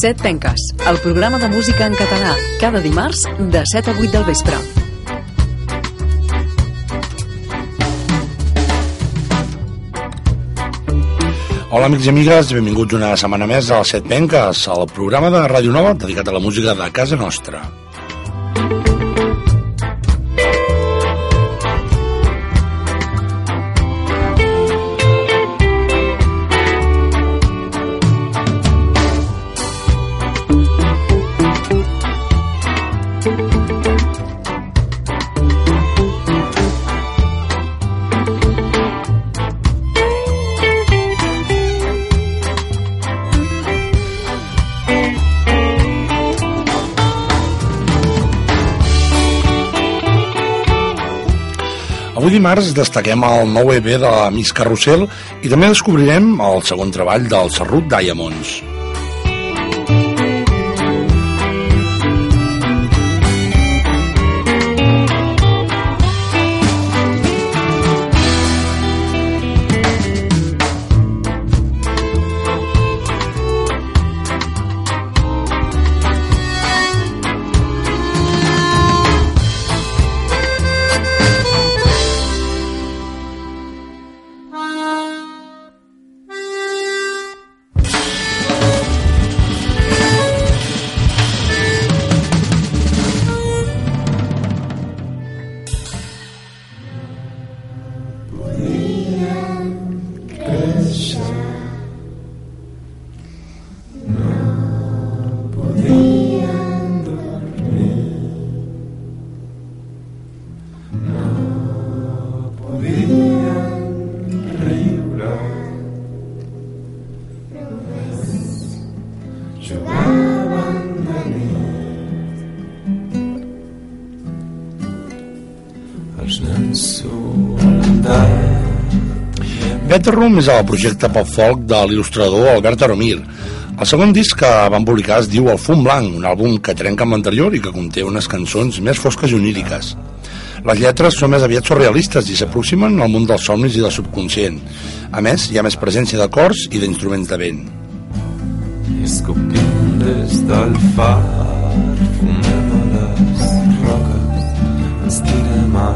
Set Penques, el programa de música en català, cada dimarts de 7 a 8 del vespre. Hola amics i amigues, benvinguts una setmana més a Set Penques, al programa de Ràdio Nova dedicat a la música de casa nostra. Avui dimarts destaquem el nou EP de la Miss Carrusel i també descobrirem el segon treball del Serrut Diamonds. Better Room és el projecte pop-folk de l'il·lustrador Albert Aromir. El segon disc que van publicar es diu El fum blanc, un àlbum que trenca amb l'anterior i que conté unes cançons més fosques i oníriques. Les lletres són més aviat surrealistes i s'aproximen al món dels somnis i del subconscient. A més, hi ha més presència de cors i d'instruments de vent. Des del far, fumem a les roques, ens tirem a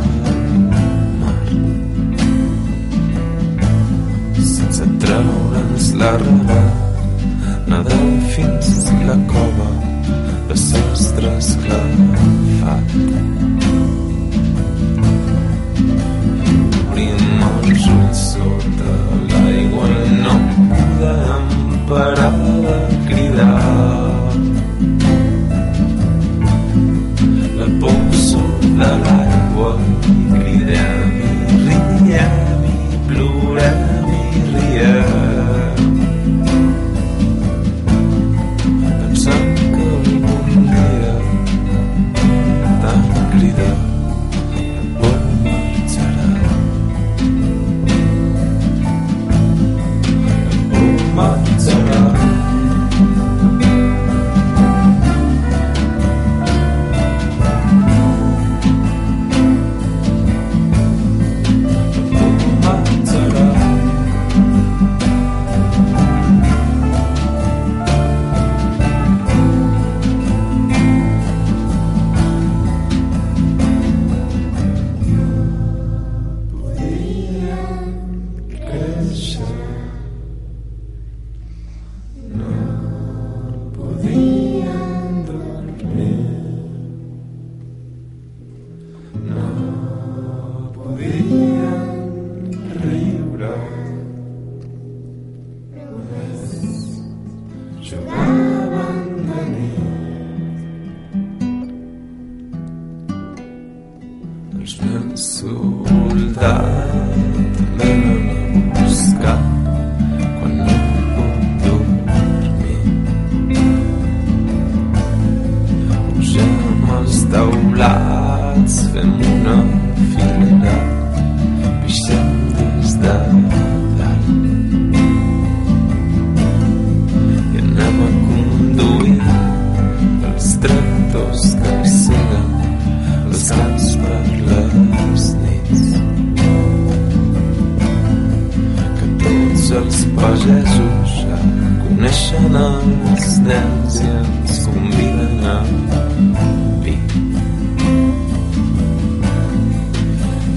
treure'ns la roba nedem fins la cova de sostre esclafat obrim els ulls sota l'aigua no podem parar de cridar. La por de l'aigua cridem i riem i plorem pagesos ja coneixen Neixen els nens i ens conviden a vi.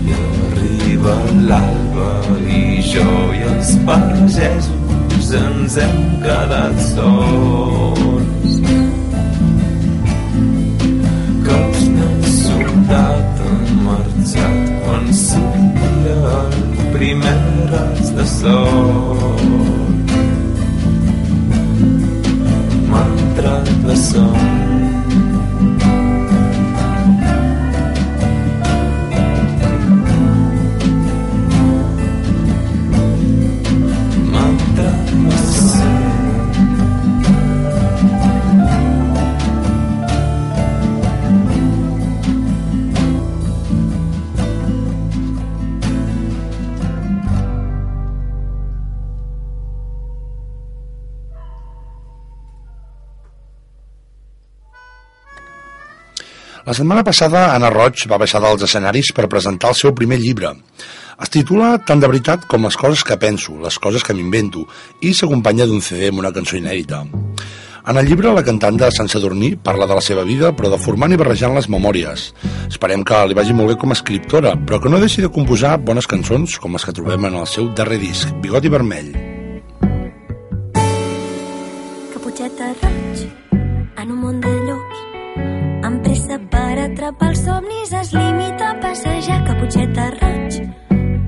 I arriba l'alba i jo i els pagesos ens hem quedat sols. El primer raig de sol. M'ha entrat la setmana passada, Anna Roig va baixar dels escenaris per presentar el seu primer llibre. Es titula Tant de veritat com les coses que penso, les coses que m'invento, i s'acompanya d'un CD amb una cançó inèdita. En el llibre, la cantant de Sant Sadurní parla de la seva vida, però de formant i barrejant les memòries. Esperem que li vagi molt bé com a escriptora, però que no deixi de composar bones cançons com les que trobem en el seu darrer disc, Bigoti Vermell. Caputxeta roig en un món de atrapar els somnis es limita a passejar Caputxeta roig.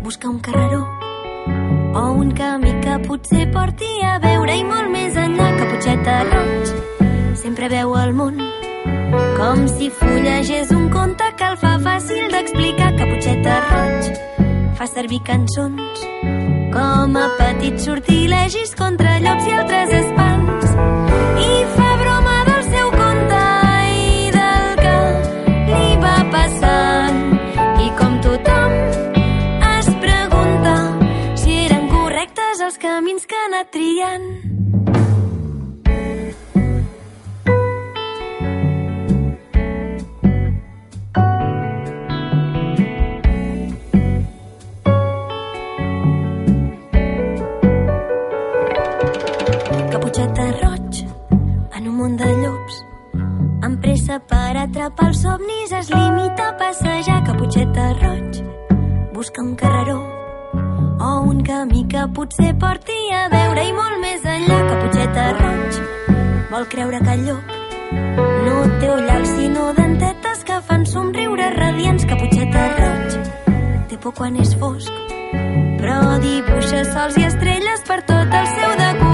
Busca un carreró o un camí que potser porti a veure i molt més enllà Caputxeta roig. Sempre veu el món com si fullegés un conte que el fa fàcil d'explicar Caputxeta roig. Fa servir cançons com a petits sortilegis contra llops i altres espants camins que ha triant. Caputxeta roig en un món de llops. Amb pressa per atrapar els somnis es limita a passejar. Caputxeta roig busca un carreró o un camí que potser porti a veure i molt més enllà Caputxeta roig vol creure que el llop no té ullals sinó dentetes que fan somriure radiants Caputxeta roig té por quan és fosc però dibuixa sols i estrelles per tot el seu decorat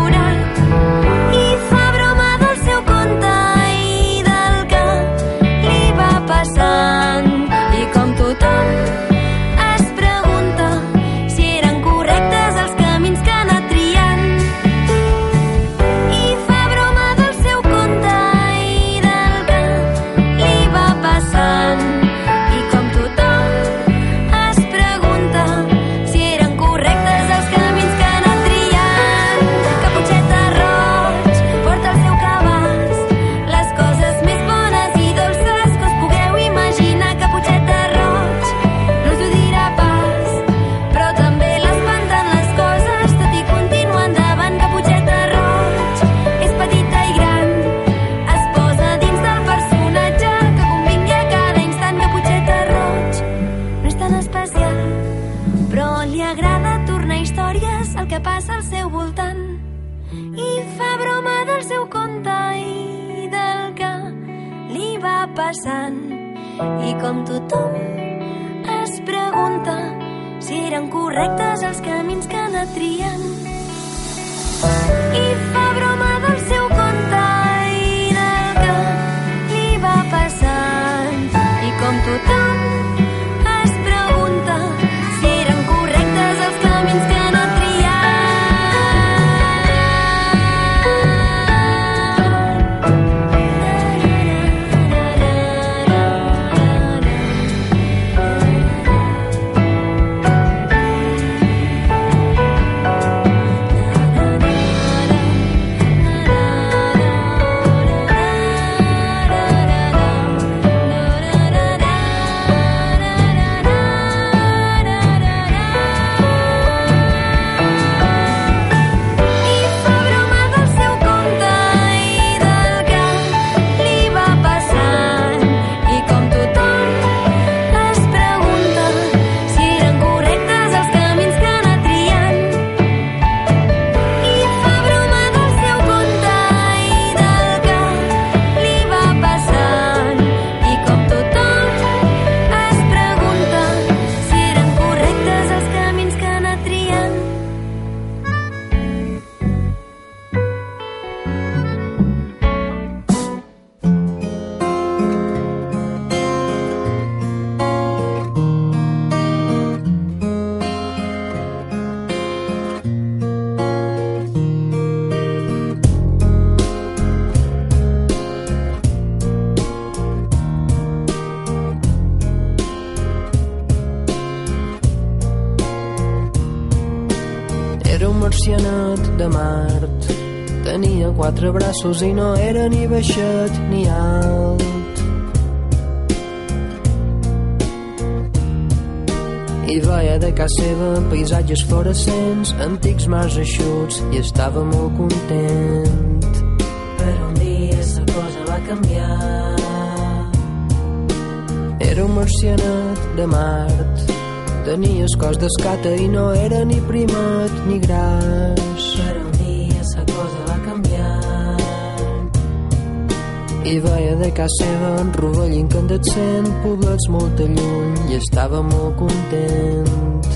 quatre braços i no era ni baixet ni alt. I veia de casa seva paisatges fluorescents, antics mars eixuts, i estava molt content. Però un dia la cosa va canviar. Era un marcianet de Mart. Tenia el cos d'escata i no era ni primat ni gras. I veia de casa seva en rovell incandescent, poblets molt a lluny, i estava molt content.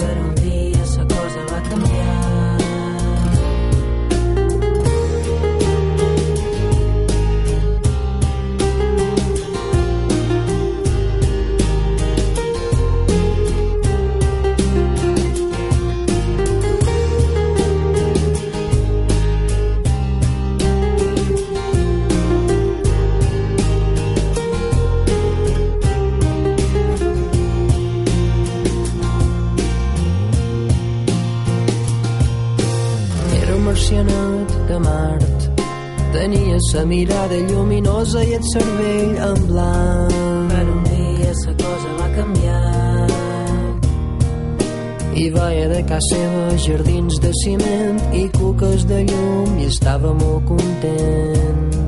Però un mirada lluminosa i el cervell en blanc. Però un dia la cosa va canviar. I veia de casa seva jardins de ciment i cuques de llum i estava molt content.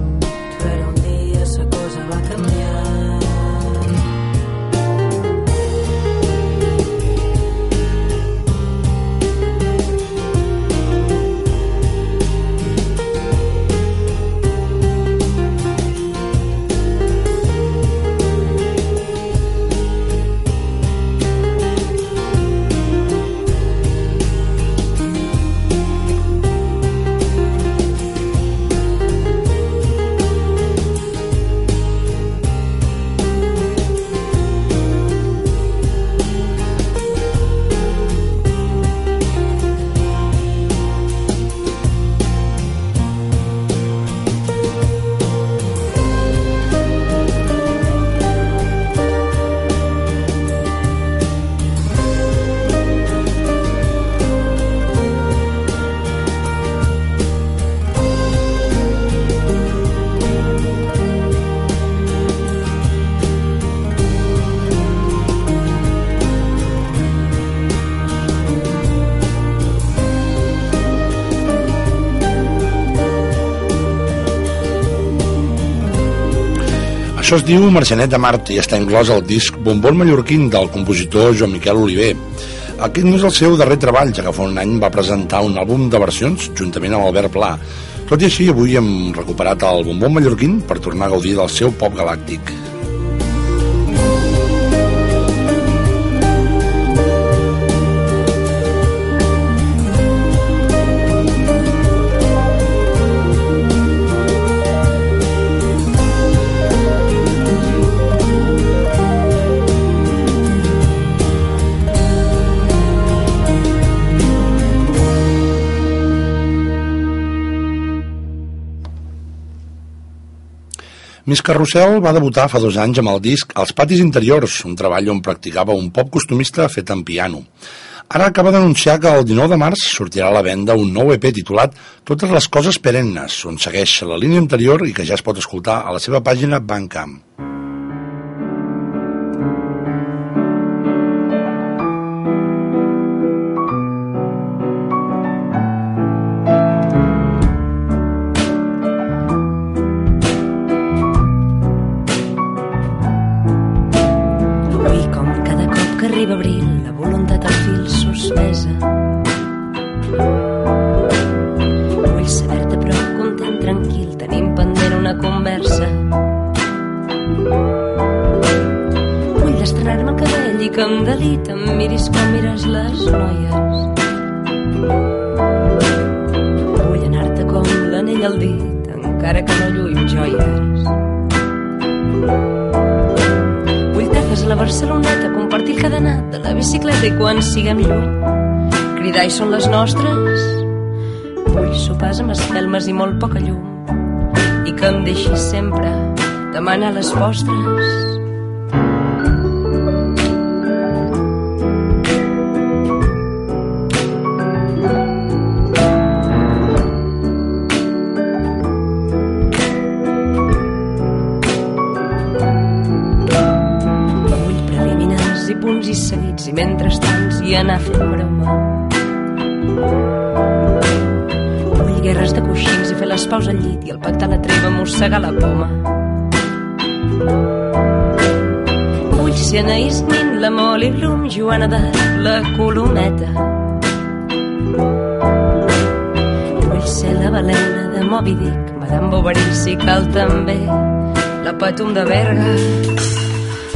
Això es diu Marcianet de Mart i està inclòs al disc Bombón Mallorquín del compositor Joan Miquel Oliver. Aquest no és el seu darrer treball, ja que fa un any va presentar un àlbum de versions juntament amb Albert Pla. Tot i així, avui hem recuperat el Bombón Mallorquín per tornar a gaudir del seu pop galàctic. Miss Carrossel va debutar fa dos anys amb el disc Els patis interiors, un treball on practicava un pop costumista fet en piano. Ara acaba d'anunciar que el 19 de març sortirà a la venda un nou EP titulat Totes les coses perennes, on segueix la línia anterior i que ja es pot escoltar a la seva pàgina Bandcamp. molt poca llum i que em deixis sempre demanar les i punts i seguits i mentrestant i anar fent broma. Vull guerres de coixí les paus al llit i el pacte a la treva mossegar la poma. Vull ser Anaïs Nin, la Molly Bloom, Joana de la Colometa. Vull ser la balena de Moby Dick, Madame Bovary si cal també, la Patum de Berga.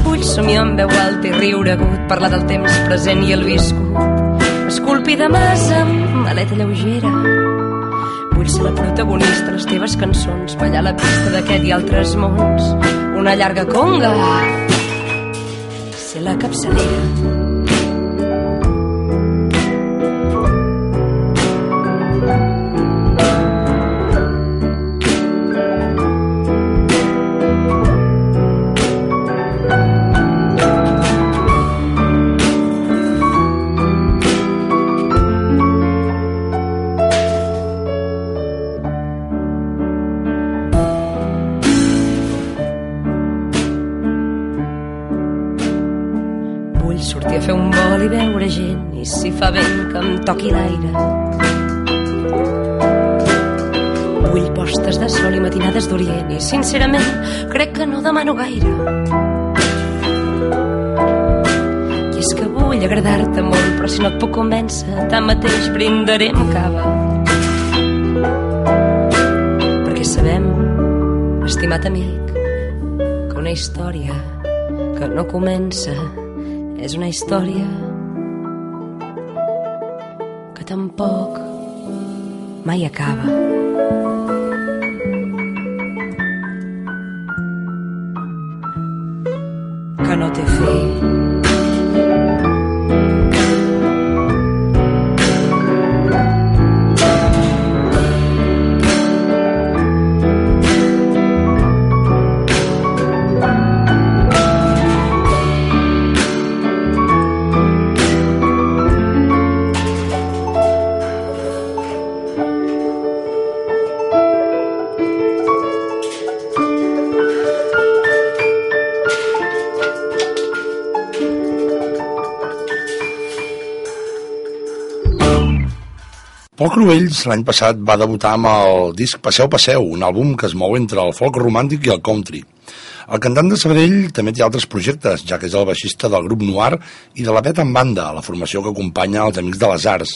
Vull somiar amb veu alta i riure agut, parlar del temps present i el viscut. Esculpir de massa maleta lleugera. Vull ser la protagonista les teves cançons, ballar la pista d'aquest i altres mons. Una llarga conga. Ser la capçalera. Sincerament crec que no demano gaire. I és que vull agradar-te molt però si no et puc convèncer tanmateix brindaré amb cava. Perquè sabem, estimat amic, que una història que no comença és una història que tampoc mai acaba. No té fi. Cruells l'any passat va debutar amb el disc Passeu Passeu, un àlbum que es mou entre el folk romàntic i el country. El cantant de Sabadell també té altres projectes, ja que és el baixista del grup Noir i de la Pet en Banda, la formació que acompanya els Amics de les Arts.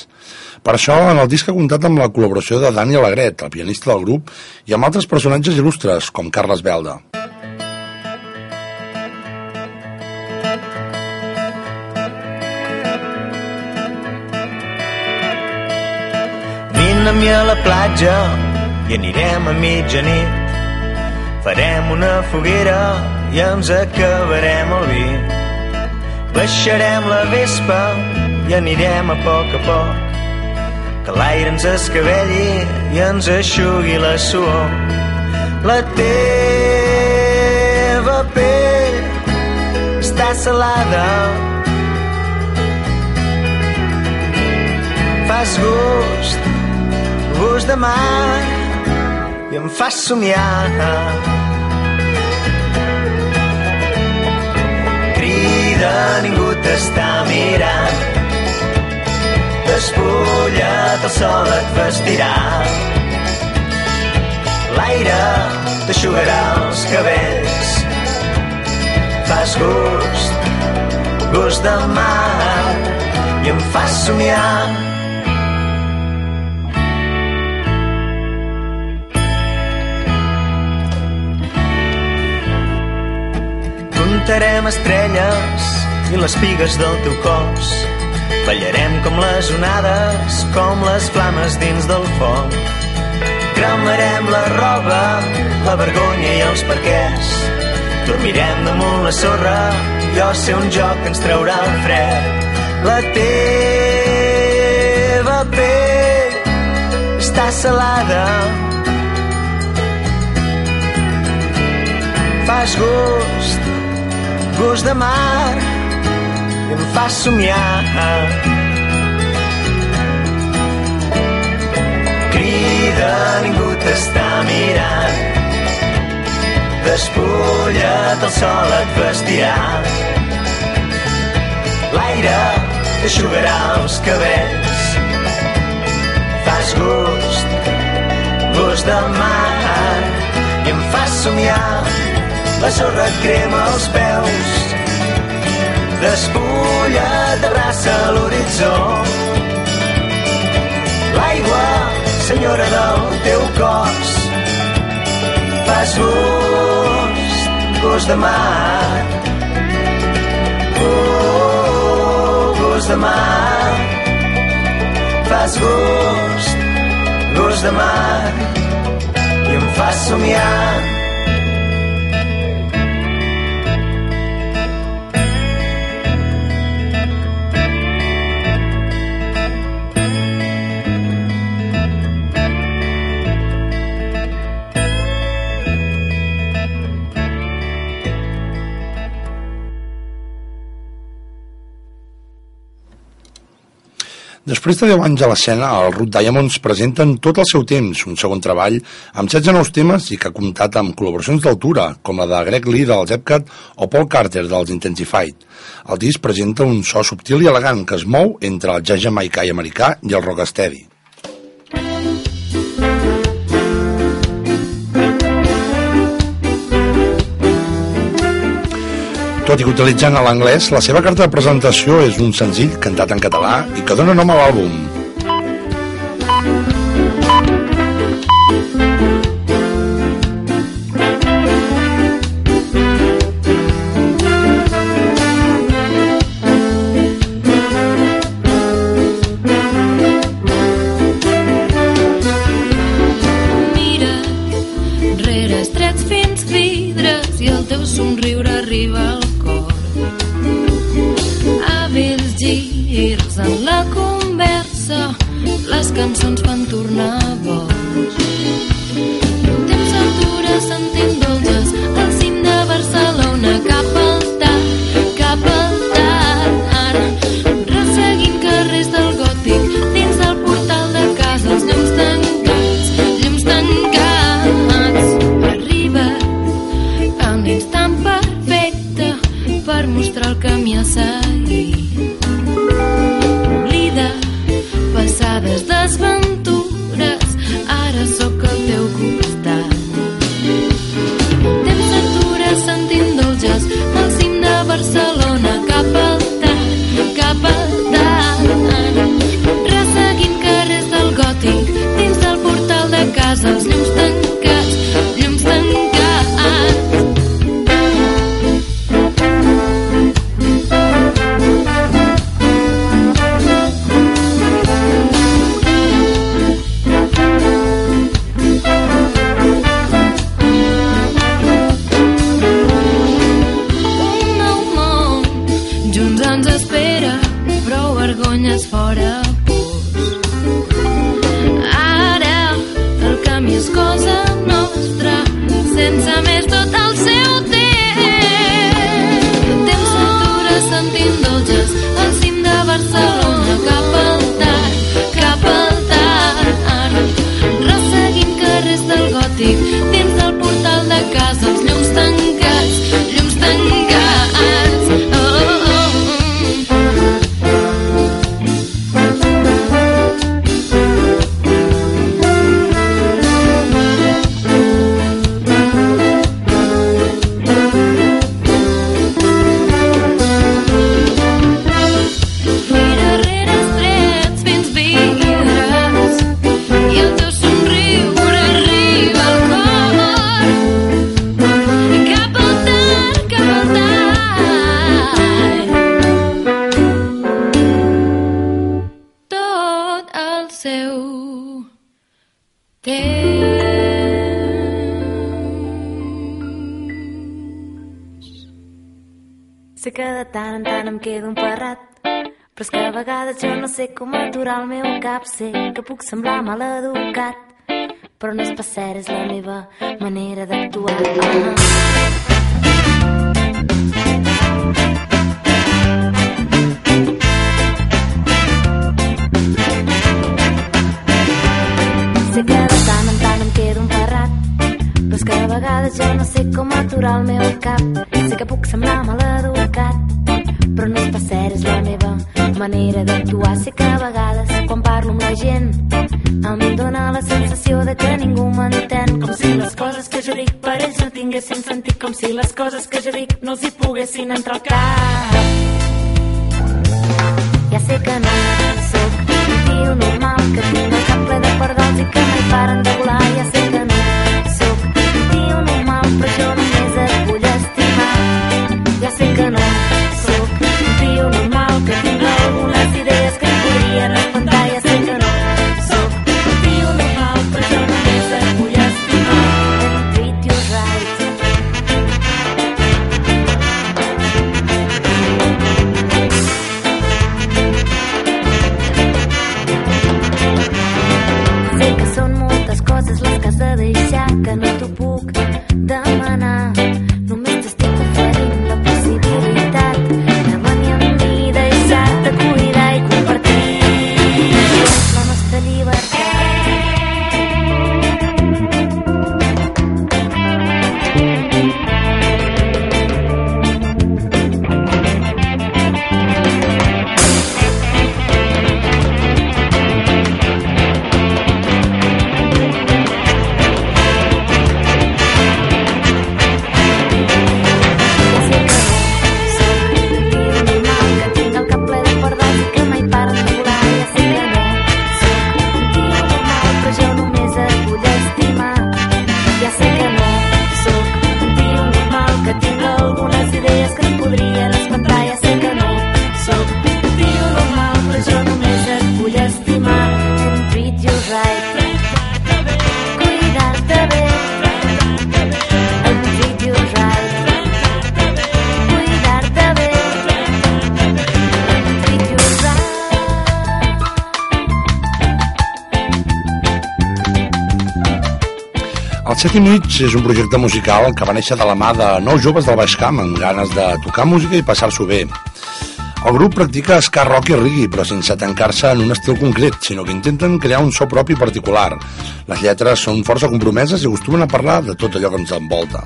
Per això, en el disc ha comptat amb la col·laboració de Dani Alegret, el pianista del grup, i amb altres personatges il·lustres, com Carles Belda. Mi a la platja i anirem a mitjanit. Farem una foguera i ens acabarem el vi. Baixarem la vespa i anirem a poc a poc. Que l'aire ens escavelli i ens aixugui la suor. La teva pell està salada fas gust, gust de mar i em fas somiar. Crida, ningú t'està mirant. Despulla't, el sol et vestirà. L'aire t'aixugarà els cabells. Fas gust, gust de mar i em fas somiar. Comptarem estrelles i les pigues del teu cos. Ballarem com les onades, com les flames dins del foc. Cremarem la roba, la vergonya i els perquès. Dormirem damunt la sorra, jo sé un joc que ens traurà el fred. La teva pell està salada, fas gust, gust de mar i em fas somiar. Crida, ningú t'està mirant. Despulla't, el sol et vestirà. L'aire t'aixugarà els cabells. Fas gust, gust de mar, i em fas somiar. La sorra et crema els peus, despulla, t'abraça l'horitzó. L'aigua, senyora del teu cos, fas gust, gust de mar. Oh, gust de mar. Fas gust, gust de mar. I em fas somiar. Després de 10 anys a l'escena, els Root Diamonds presenten tot el seu temps, un segon treball amb 16 nous temes i que ha comptat amb col·laboracions d'altura, com la de Greg Lee dels Epcat o Paul Carter dels Intensified. El disc presenta un so subtil i elegant que es mou entre el jazz jamaicà i americà i el rocksteady. Tot i que utilitzant l'anglès, la seva carta de presentació és un senzill cantat en català i que dona nom a l'àlbum. Com aturar el meu cap. Sé que puc semblar maleducat, però no és pas cert, és la meva manera d'actuar. Ah. Sé que de tant en tant em quedo emparrat, però és que a vegades jo no sé com aturar el meu cap. Sé que puc semblar maleducat, però no és pas cert, és la meva manera d'actuar. Sé que a vegades, quan parlo amb la gent, em dóna la sensació de que ningú m'entén. Com si les coses que jo dic per ells no tinguessin sentit. Com si les coses que jo dic no els hi poguessin entrar al cap. Ja sé que no sóc un tio normal, que tinc el cap ple de perdols i que mai paren de volar. Ja sé Set i Mig és un projecte musical que va néixer de la mà de nou joves del Baix Camp amb ganes de tocar música i passar-s'ho bé. El grup practica ska rock i reggae, però sense tancar-se en un estil concret, sinó que intenten crear un so propi particular. Les lletres són força compromeses i acostumen a parlar de tot allò que ens envolta.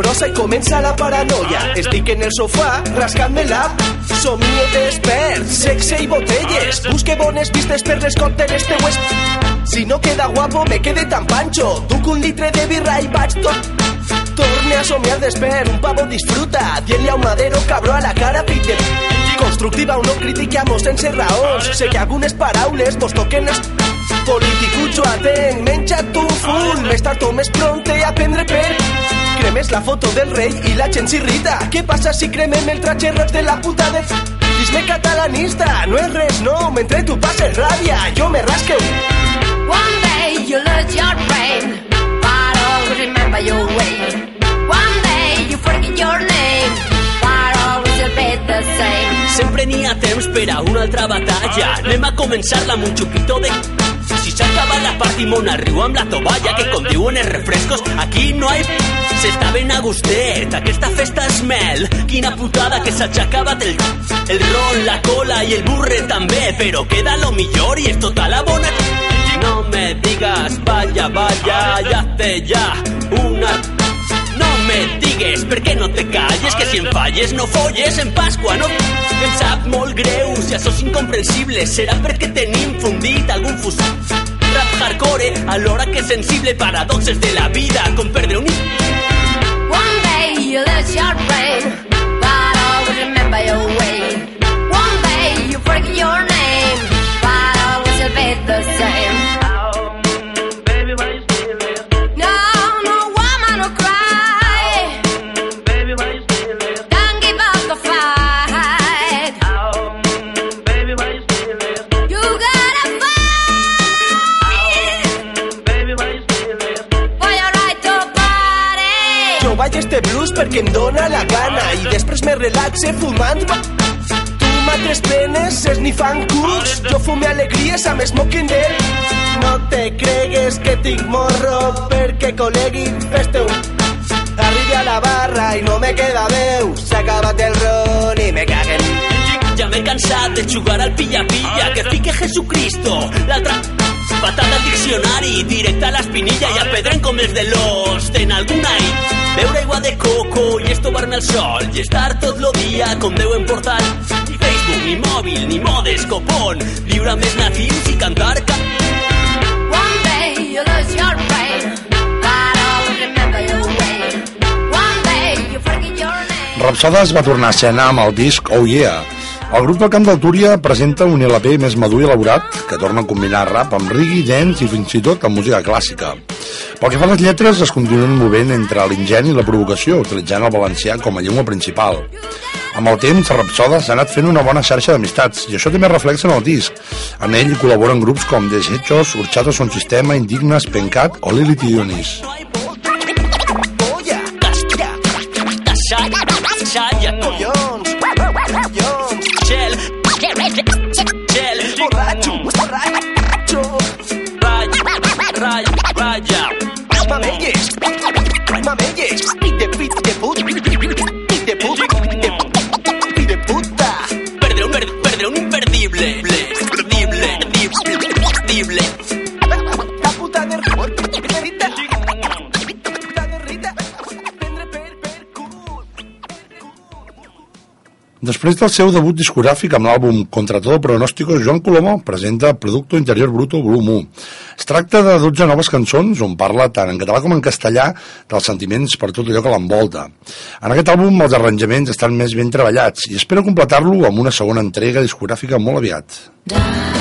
Brossa i comença la paranoia. Estic en el sofà, rascant-me-la. Somio despert, sexe i botelles. Busque bones vistes per les còcteles teues. Si no queda guapo, me quede tan pancho. Duc un litre de birra i vaig tot... Torne a somiar despert, un pavo disfruta. Dient-li a un madero, cabró, a la cara, pit de... Constructiva o no critiquemos sense raons. Sé que algunes paraules vos toquen els... Politicucho atent, menja't un full. Més tard o més pronte a per... Cremes la foto del rei i la gent s'irrita. Què passa si cremem el tratge roig de la puta de... Disme catalanista, no és res, no. Mentre tu passes ràbia, jo me rasque One day you lose your brain, but always remember your way. One day you forget your name, Sempre n'hi ha temps per a una altra batalla. Anem a començar-la amb un de... Si s'acaba la partimona, riu amb la tovalla, que com diuen els refrescos, aquí no hay... S'està ben a gustet, aquesta festa és mel. Quina putada que s'ha acabat el... El ron, la cola i el burre també, però queda lo millor i és tota la bona... No me digas, vaya, vaya, ya te ya, una... Me digues, per què no te calles? Que si em falles no folles en Pasqua, no? Em sap molt greu, si això és incomprensible, serà perquè tenim fundit algun fus... Rap hardcore, alhora que sensible, paradoxes de la vida, com perdre un... One day you lose your brain, relaxe fumant Tu mates penes esnifant culs Jo fume alegries amb smoking del No te cregues que tinc morro perquè col·legui fes-te un. Arribi a la barra i no me queda veu. S'ha acabat el ron i me caguen Ja m'he cansat de jugar al pilla-pilla. Que fique Jesucristo. L'altra patada al diccionari Directe a l'espinilla i a pedren com els de l'os En alguna i Beure aigua de coco i estovar-me al sol I estar tot lo dia com Déu em portar Ni Facebook, ni mòbil, ni modes, copón Viure amb els natius i cantar ca One day you lose your brain, but always remember your way. One day you forget your name. Rapsodes va tornar a escena amb el disc Oh Yeah. El grup del Camp del Túria presenta un LP més madur i elaborat que torna a combinar rap amb reggae, dance i fins i tot amb música clàssica. Pel que fa a les lletres, es continuen movent entre l'ingeni i la provocació, utilitzant el valencià com a llengua principal. Amb el temps, Rapsoda s'ha anat fent una bona xarxa d'amistats, i això també reflexa en el disc. En ell col·laboren grups com Desechos, Urchato Son Sistema, Indignas, Pencat o Lilith i Dionís. Casca, Després del seu debut discogràfic amb l'àlbum Contra todo pronóstico, Joan Colomó presenta Producto Interior Bruto Volum 1. Es tracta de 12 noves cançons on parla tant en català com en castellà dels sentiments per tot allò que l'envolta. En aquest àlbum els arranjaments estan més ben treballats i espero completar-lo amb una segona entrega discogràfica molt aviat. Dogmes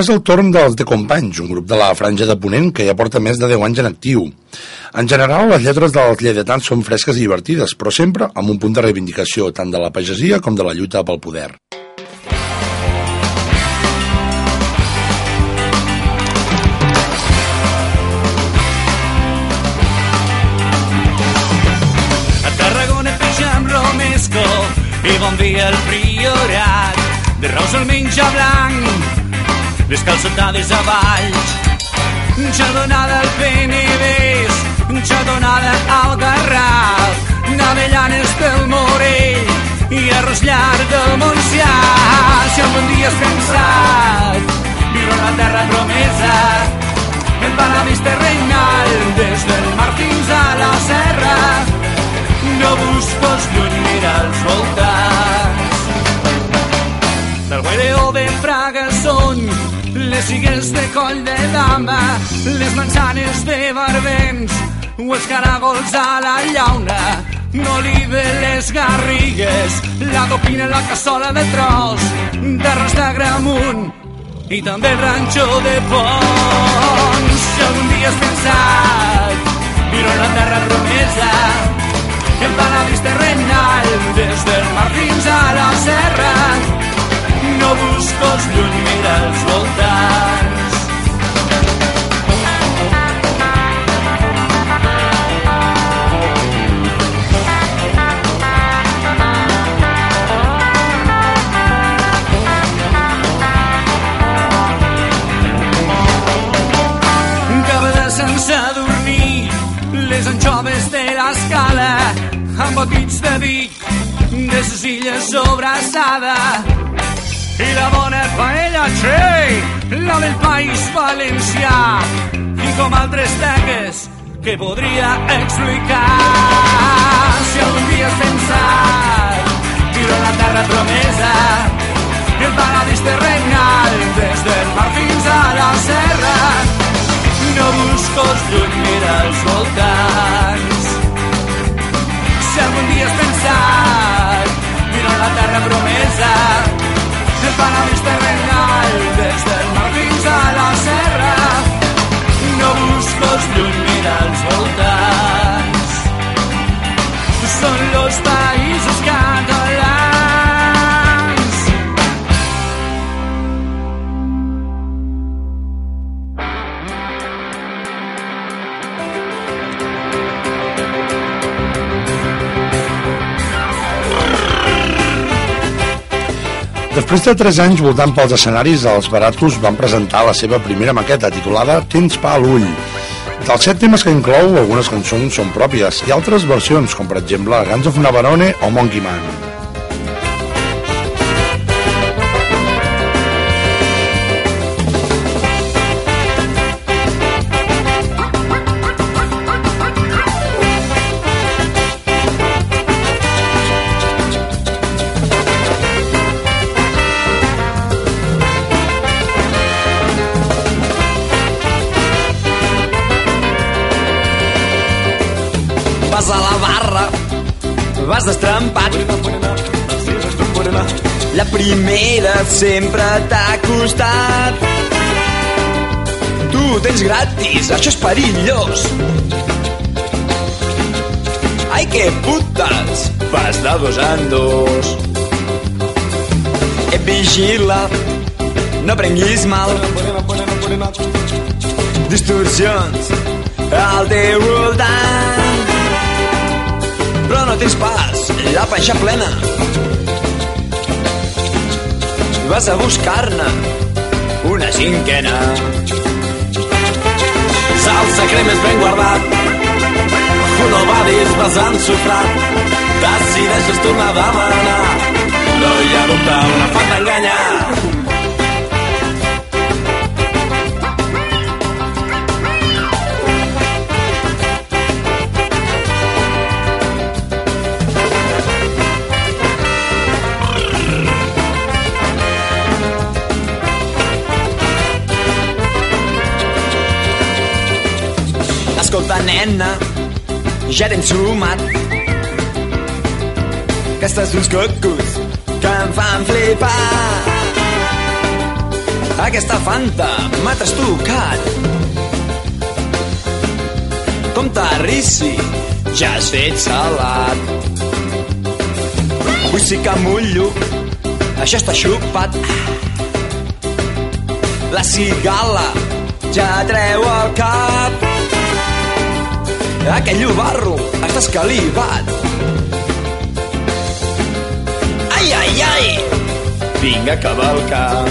Ara és el torn dels The Companys, un grup de la franja de Ponent que ja porta més de 10 anys en actiu. En general, les lletres dels lleidatans són fresques i divertides, però sempre amb un punt de reivindicació tant de la pagesia com de la lluita pel poder. A Tarragona romesco i bon dia al priorat. De rous el menja blanc, les calçotades a valls. Xardonada al Penedès, xardonada al Garraf, Navellanes del Morell i arròs llarg del Montsià. Si algun dia has pensat viure la terra promesa, el paradís terrenal des del mar fins a la serra, no buscos lluny mirar els voltants. Del Guaireo de Fraga són les sigues de coll de dama, les manzanes de barbens, o els caragols a la llauna, n'olive les garrigues, la dopina, la cassola de tros, d'arròs de gramunt, i també ranxo de Pons. Si algun dia has pensat en la terra promesa, el paradís terrenal, des del mar fins a la serra, no mira els voltants. Cabra sense dormir, les anxoves de l'escala, amb botits de vi, de ses illes sobrassada, i la bona paella, che, la del país valencià, i com altres teques que podria explicar. Si algun dia has pensat viure la terra promesa, el paradís terrenal, des del mar fins a la serra, no buscos lluny, mira els voltants. Si algun dia has pensat viure la terra promesa, el paradís terrenal des del mar fins a la serra. No buscos lluny mira els voltants. Són los països catalans Després de 3 anys voltant pels escenaris, els Baratos van presentar la seva primera maqueta titulada Tens pa a l'ull. Dels set temes que inclou, algunes cançons són pròpies i altres versions, com per exemple Guns of Navarone o Monkey Man. Vas destrempat. La primera sempre t'ha costat. Tu tens gratis, això és perillós. Ai, que putes, vas de dos en dos. Et vigila, no prenguis mal. Distorsions al teu voltant però no tens pas la panxa plena. Vas a buscar-ne una cinquena. Salsa cremes ben guardat, un ovadis vas ensofrat, decideixes tornar a demanar, no hi ha dubte, una fan d'enganyar. Escolta, nena, ja tens sumat aquestes uns cocos que em fan flipar. Aquesta fanta m'ha trastocat. Com t'arrissi, ja has fet salat. Vull sí que mullo, això està xupat. La cigala ja treu el cap. Aquell llobarro està escalivat. Ai, ai, ai! Vinga, cavalcar.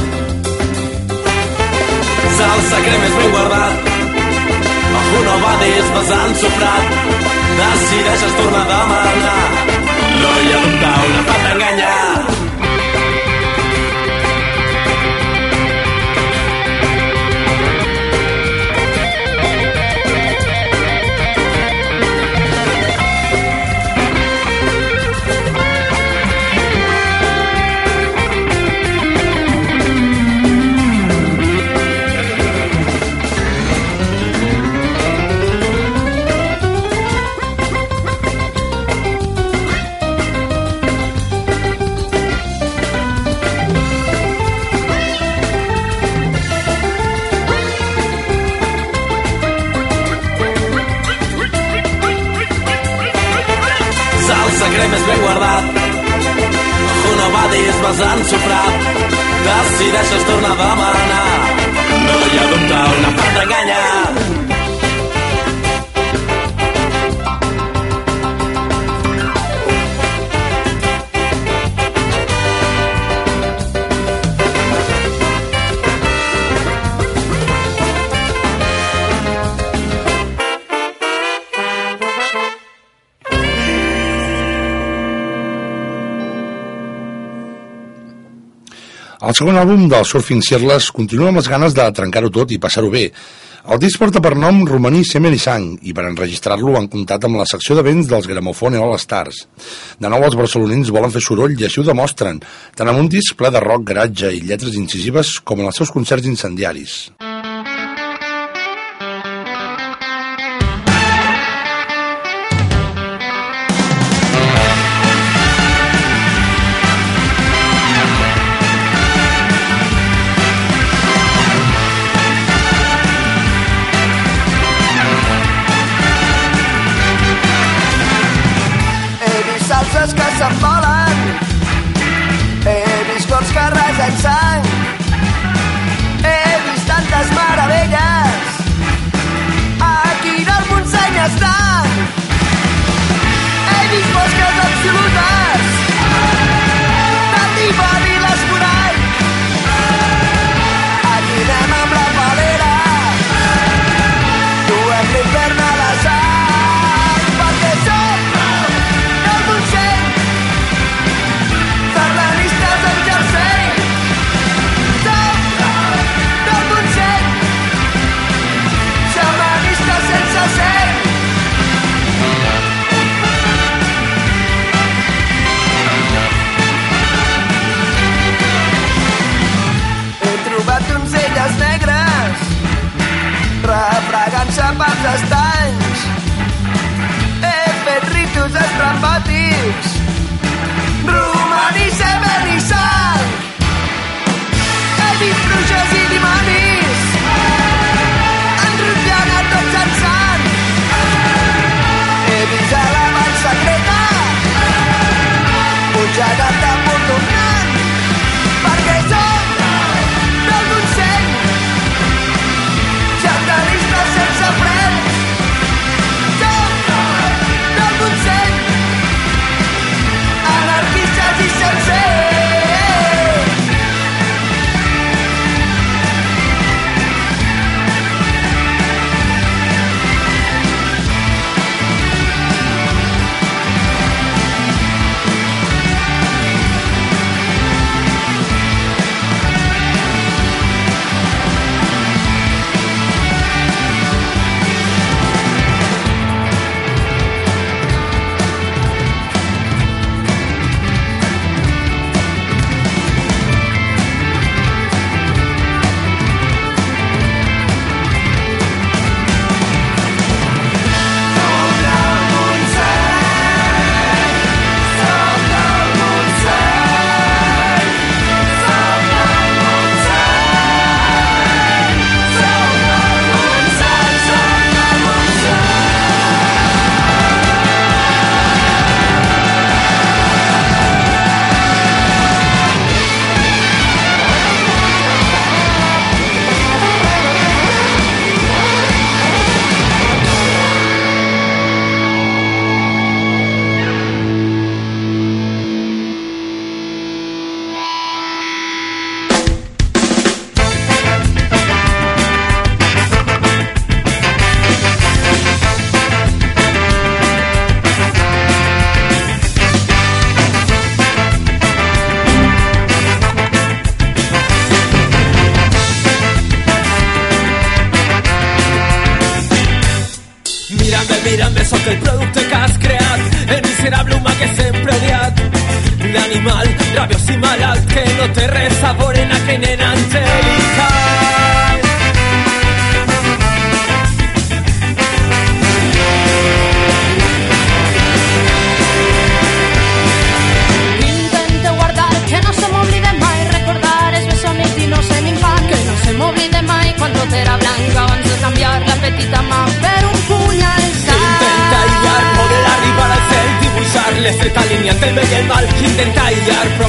Salsa crema és ben guardat. Algú no va des besant sofrat. Decideixes tornar a demanar. No hi ha dubte, una pata enganyar. Dins besant sofrat. Decideixes tornar a demanar. No hi ha dubte, una part d'enganyar. El segon àlbum del Surfing Cirles continua amb les ganes de trencar-ho tot i passar-ho bé. El disc porta per nom Romaní Semen i Sang i per enregistrar-lo han comptat amb la secció de vents dels Gramofone All Stars. De nou els barcelonins volen fer soroll i així ho demostren, tant amb un disc ple de rock, garatge i lletres incisives com en els seus concerts incendiaris. He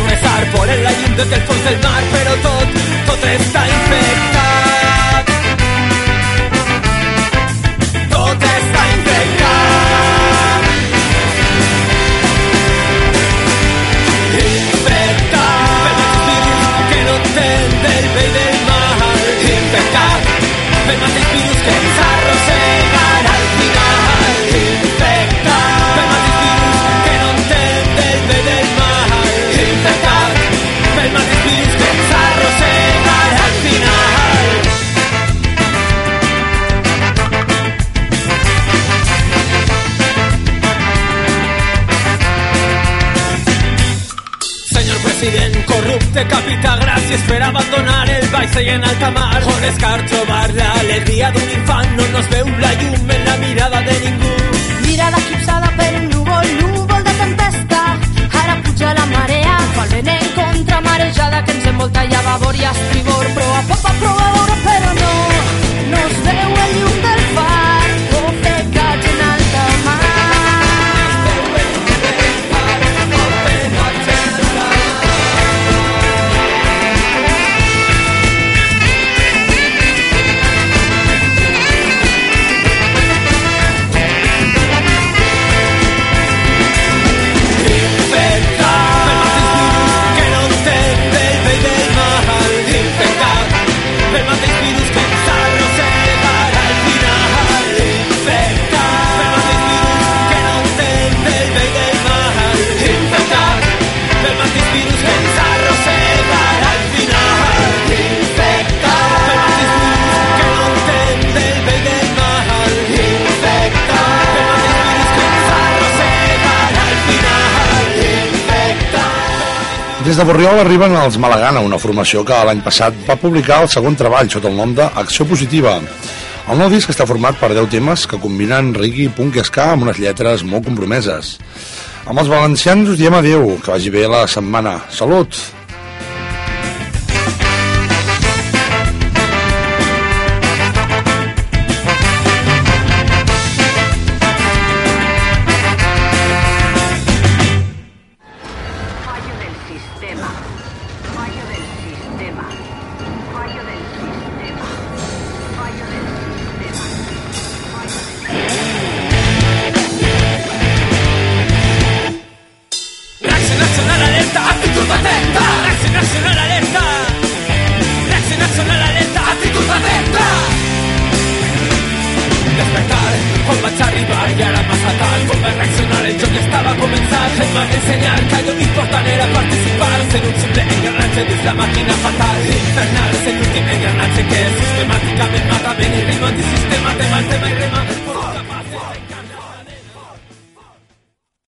progressar, voler la llum des del fons del mar, però tot, corrupte capità, gràcies per abandonar el baix i en alta mar. On és car trobar l'alegria d'un infant, no nos veu la llum en la mirada de ningú. Mirada eclipsada per un núvol, núvol de tempesta. Ara puja la marea, fa el vent en contra marejada que ens envolta i a babor i a estribor. Proa, popa, proa, a però no, no es veu el del Des de Borriol arriben els Malagana, una formació que l'any passat va publicar el segon treball sota el nom de Acció Positiva. El nou disc està format per 10 temes que combinen reggae, punk i ska amb unes lletres molt compromeses. Amb els valencians us diem adeu, que vagi bé la setmana. Salut!